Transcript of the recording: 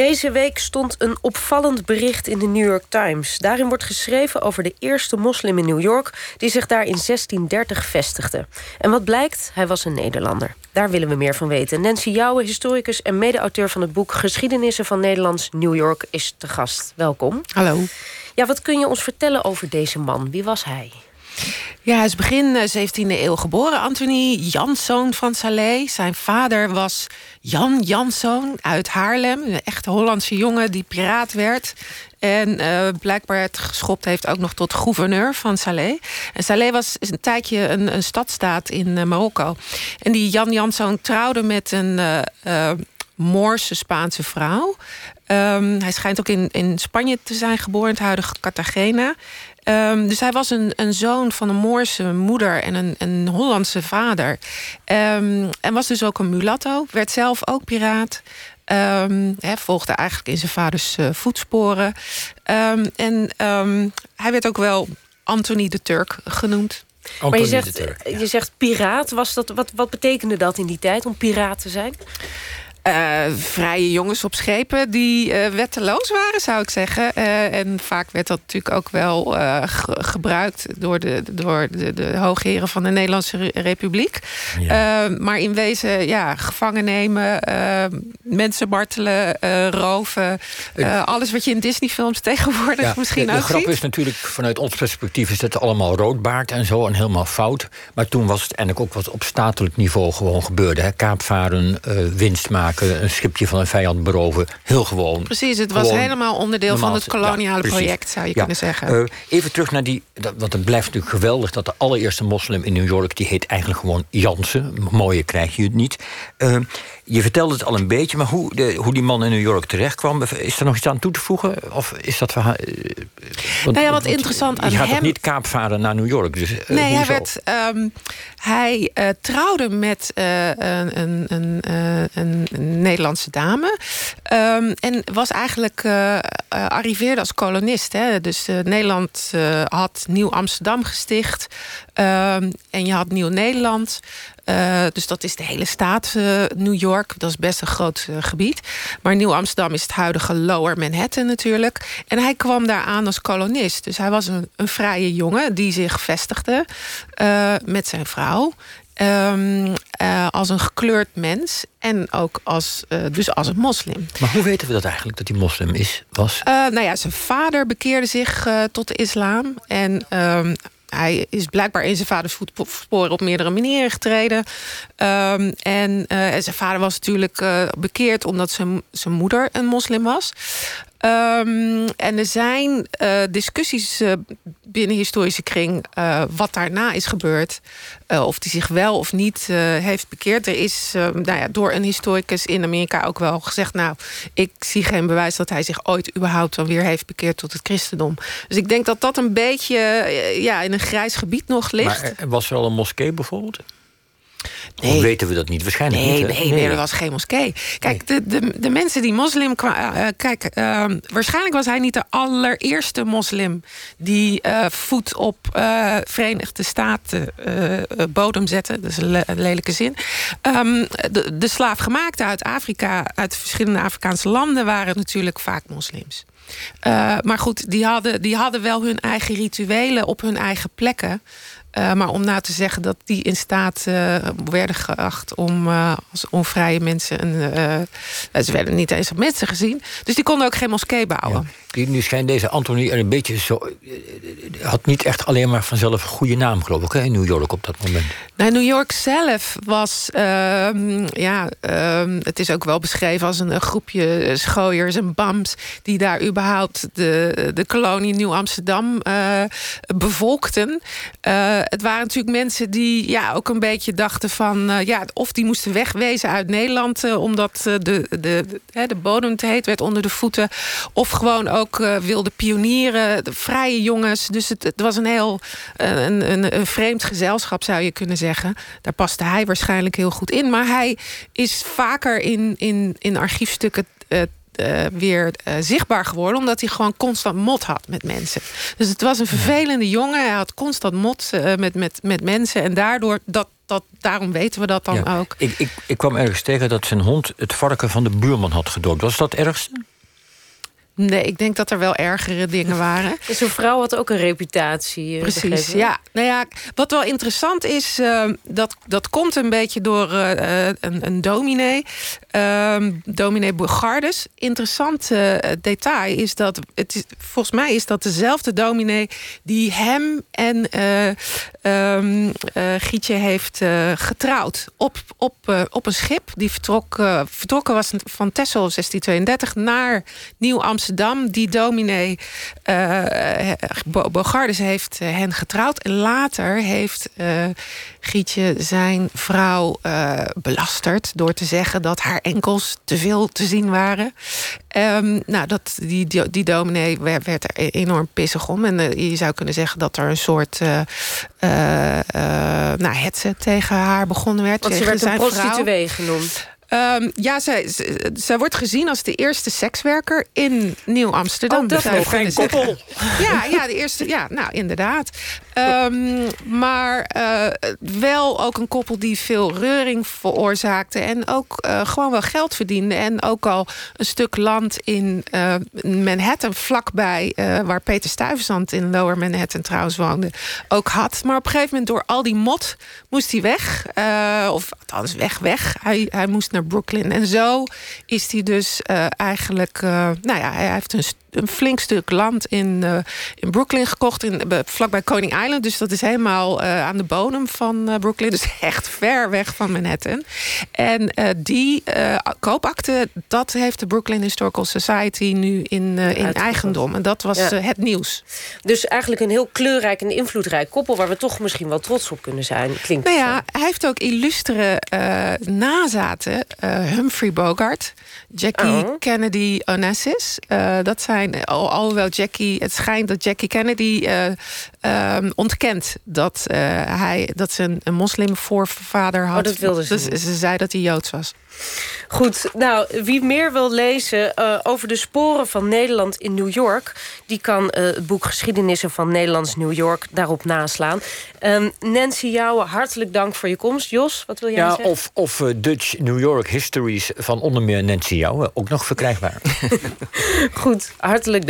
Deze week stond een opvallend bericht in de New York Times. Daarin wordt geschreven over de eerste moslim in New York... die zich daar in 1630 vestigde. En wat blijkt? Hij was een Nederlander. Daar willen we meer van weten. Nancy Jouwe, historicus en mede-auteur van het boek... Geschiedenissen van Nederlands New York, is te gast. Welkom. Hallo. Ja, wat kun je ons vertellen over deze man? Wie was hij? Ja, hij is begin 17e eh, eeuw geboren. Anthony Janszoon van Salé. Zijn vader was Jan Janszoon uit Haarlem. Een echte Hollandse jongen die piraat werd. En uh, blijkbaar het geschopt heeft ook nog tot gouverneur van Salé. En Salé was een tijdje een, een stadstaat in uh, Marokko. En die Jan Janszoon trouwde met een Moorse Spaanse vrouw. Um, hij schijnt ook in, in Spanje te zijn geboren, het huidige Cartagena. Um, dus hij was een, een zoon van een Moorse moeder en een, een Hollandse vader. Um, en was dus ook een mulatto. Werd zelf ook piraat. Um, he, volgde eigenlijk in zijn vaders uh, voetsporen. en hij werd ook wel Anthony de Turk genoemd. Anthony maar je zegt, je zegt piraat. Was dat, wat, wat betekende dat in die tijd om piraat te zijn? Uh, vrije jongens op schepen die uh, wetteloos waren, zou ik zeggen. Uh, en vaak werd dat natuurlijk ook wel gebruikt door, de, door de, de hoogheren van de Nederlandse Republiek. Ja. maar in wezen, ja, gevangen nemen, mensen martelen, roven. alles wat je in Disney-films tegenwoordig ja, misschien de, de ook grap is natuurlijk, vanuit ons perspectief is dat allemaal roodbaard en zo en helemaal fout. Maar toen was het eigenlijk ook wat op statelijk niveau gewoon gebeurde. Hè? Kaapvaren, winst maken een schipje van een vijand beroven. Heel gewoon. Precies, het was helemaal onderdeel van het koloniale project, zou je kunnen zeggen. Uh, even terug naar die, want het blijft natuurlijk geweldig... dat de allereerste moslim in New York, die heet eigenlijk gewoon Jansen. Mooier krijg je het niet. Uh, je vertelde het al een beetje, maar hoe, de, hoe die man in New York terecht kwam... is er nog iets aan toe te voegen? Of is dat verhaal... Uh, want, nou ja, wat interessant aan Je gaat hem... niet kaapvaren naar New York? Dus, nee, hij, werd, um, hij trouwde met een, een, een, een, Nederlandse dame. Um, en was eigenlijk arriveerde als kolonist. Hè? Dus Nederland had Nieuw-Amsterdam gesticht. Um, en je had Nieuw-Nederland. Uh, dus dat is de hele staat New York. Dat is best een groot gebied. Maar Nieuw-Amsterdam is het huidige Lower Manhattan natuurlijk. En hij kwam daar aan als kolonist. Dus hij was een, een vrije jongen die zich vestigde met zijn vrouw. Um, als een gekleurd mens en ook als, dus als een moslim. Maar hoe weten we dat eigenlijk, dat hij moslim is, was? nou ja, zijn vader bekeerde zich tot de islam. En um, hij is blijkbaar in zijn vaders voetsporen op meerdere manieren getreden. Um, en, en, zijn vader was natuurlijk bekeerd omdat zijn, zijn moeder een moslim was. Um, en er zijn uh, discussies uh, binnen historische kring uh, wat daarna is gebeurd. of hij zich wel of niet heeft bekeerd. Er is nou ja, door een historicus in Amerika ook wel gezegd... nou, ik zie geen bewijs dat hij zich ooit überhaupt dan weer heeft bekeerd tot het christendom. Dus ik denk dat dat een beetje ja, in een grijs gebied nog ligt. Maar was al een moskee bijvoorbeeld? Nee. Weten we dat niet? Waarschijnlijk nee, niet. Nee, nee, er was geen moskee. Kijk, de, de, de mensen die moslim kwamen... Uh, kijk, uh, waarschijnlijk was hij niet de allereerste moslim... die uh, voet op Verenigde Staten bodem zette. Dat is een, le lelijke zin. Um, de, de slaafgemaakten uit Afrika... uit verschillende Afrikaanse landen... waren natuurlijk vaak moslims. maar goed, die hadden, die hadden wel hun eigen rituelen... op hun eigen plekken... Uh, maar om nou te zeggen dat die in staat uh, werden geacht om uh, als onvrije mensen. Een, ze werden niet eens als mensen gezien. Dus die konden ook geen moskee bouwen. Ja. Nu schijnt deze Anthony een beetje zo. had niet echt alleen maar vanzelf een goede naam, geloof ik, hè, in New York op dat moment. Nou, New York zelf was. Uh, ja, uh, het is ook wel beschreven als een, een groepje schooiers en bams. die daar überhaupt de, de kolonie Nieuw-Amsterdam bevolkten. Het waren natuurlijk mensen die ja, ook een beetje dachten van. ja, of die moesten wegwezen uit Nederland. omdat de, de, de, de bodem te heet werd onder de voeten. Of gewoon ook wilde pionieren, de vrije jongens. Dus het, was een heel een, een, vreemd gezelschap, zou je kunnen zeggen. Daar paste hij waarschijnlijk heel goed in. Maar hij is vaker in, in, in archiefstukken. Uh, uh, weer uh, zichtbaar geworden. Omdat hij gewoon constant mot had met mensen. Dus het was een vervelende jongen. Hij had constant mot uh, met, met, met mensen. En daardoor, dat, dat, daarom weten we dat dan ja. ook. Ik, ik, ik kwam ergens tegen dat zijn hond het varken van de buurman had gedoopt. Was dat ergste? Nee, ik denk dat er wel ergere dingen waren. Dus zijn vrouw had ook een reputatie. Eh, Precies, ja. Nou ja, wat wel interessant is, uh, dat, dat komt een beetje door uh, een, een dominee. Uh, dominee Bogardes. Interessant detail is dat, het is, volgens mij is dat dezelfde dominee... die hem en um, Gietje heeft getrouwd op, op, op een schip. Die vertrok, vertrokken was van Texel 1632 naar Nieuw-Amsterdam. Die dominee uh, Bogardes heeft eh, hen getrouwd. En later heeft uh, Gietje zijn vrouw uh, belasterd... door te zeggen dat haar enkels te veel te zien waren. Um, nou, dat, die, die, die dominee werd, werd, er enorm pissig om. En je zou kunnen zeggen dat er een soort... nou, hetze tegen haar begonnen werd. Want ze werd een prostituee genoemd. Um, ja, zij, zij wordt gezien als de eerste sekswerker in Nieuw-Amsterdam. Oh, dat geen koppel. Ja, ja, de eerste, ja, nou inderdaad. Um, maar uh, wel ook een koppel die veel reuring veroorzaakte. En ook uh, gewoon wel geld verdiende. En ook al een stuk land in uh, Manhattan, vlakbij waar Peter Stuyvesant in Lower Manhattan trouwens woonde, ook had. Maar op een gegeven moment door al die mot moest hij weg. of althans weg, weg. Hij, hij moest naar Brooklyn. En zo is hij dus eigenlijk... Nou ja, hij heeft een flink stuk land in, in Brooklyn gekocht, in, vlakbij Coney Island. Dus dat is helemaal uh, aan de bodem van uh, Brooklyn. Dus echt ver weg van Manhattan. En die koopakte, dat heeft de Brooklyn Historical Society nu in, in eigendom. En dat was ja. het nieuws. Dus eigenlijk een heel kleurrijk en invloedrijk koppel... waar we toch misschien wel trots op kunnen zijn. Klinkt nou ja, hij heeft ook illustere nazaten. Humphrey Bogart, Jackie oh. Kennedy Onassis. dat zijn al, alhoewel Jackie, het schijnt dat Jackie Kennedy uh, ontkent dat, uh, hij, dat ze een, een moslimvoorvader had. Oh, dat wilde ze. Dus ze zei dat hij Joods was. Goed, nou, wie meer wil lezen uh, over de sporen van Nederland in New York... die kan uh, het boek Geschiedenissen van Nederlands New York daarop naslaan. Um, Nancy Jouwe, hartelijk dank voor je komst. Jos, wat wil jij ja, zeggen? Of, of uh, Dutch New York Histories van onder meer Nancy Jouwe, ook nog verkrijgbaar. Goed, hartelijk dank.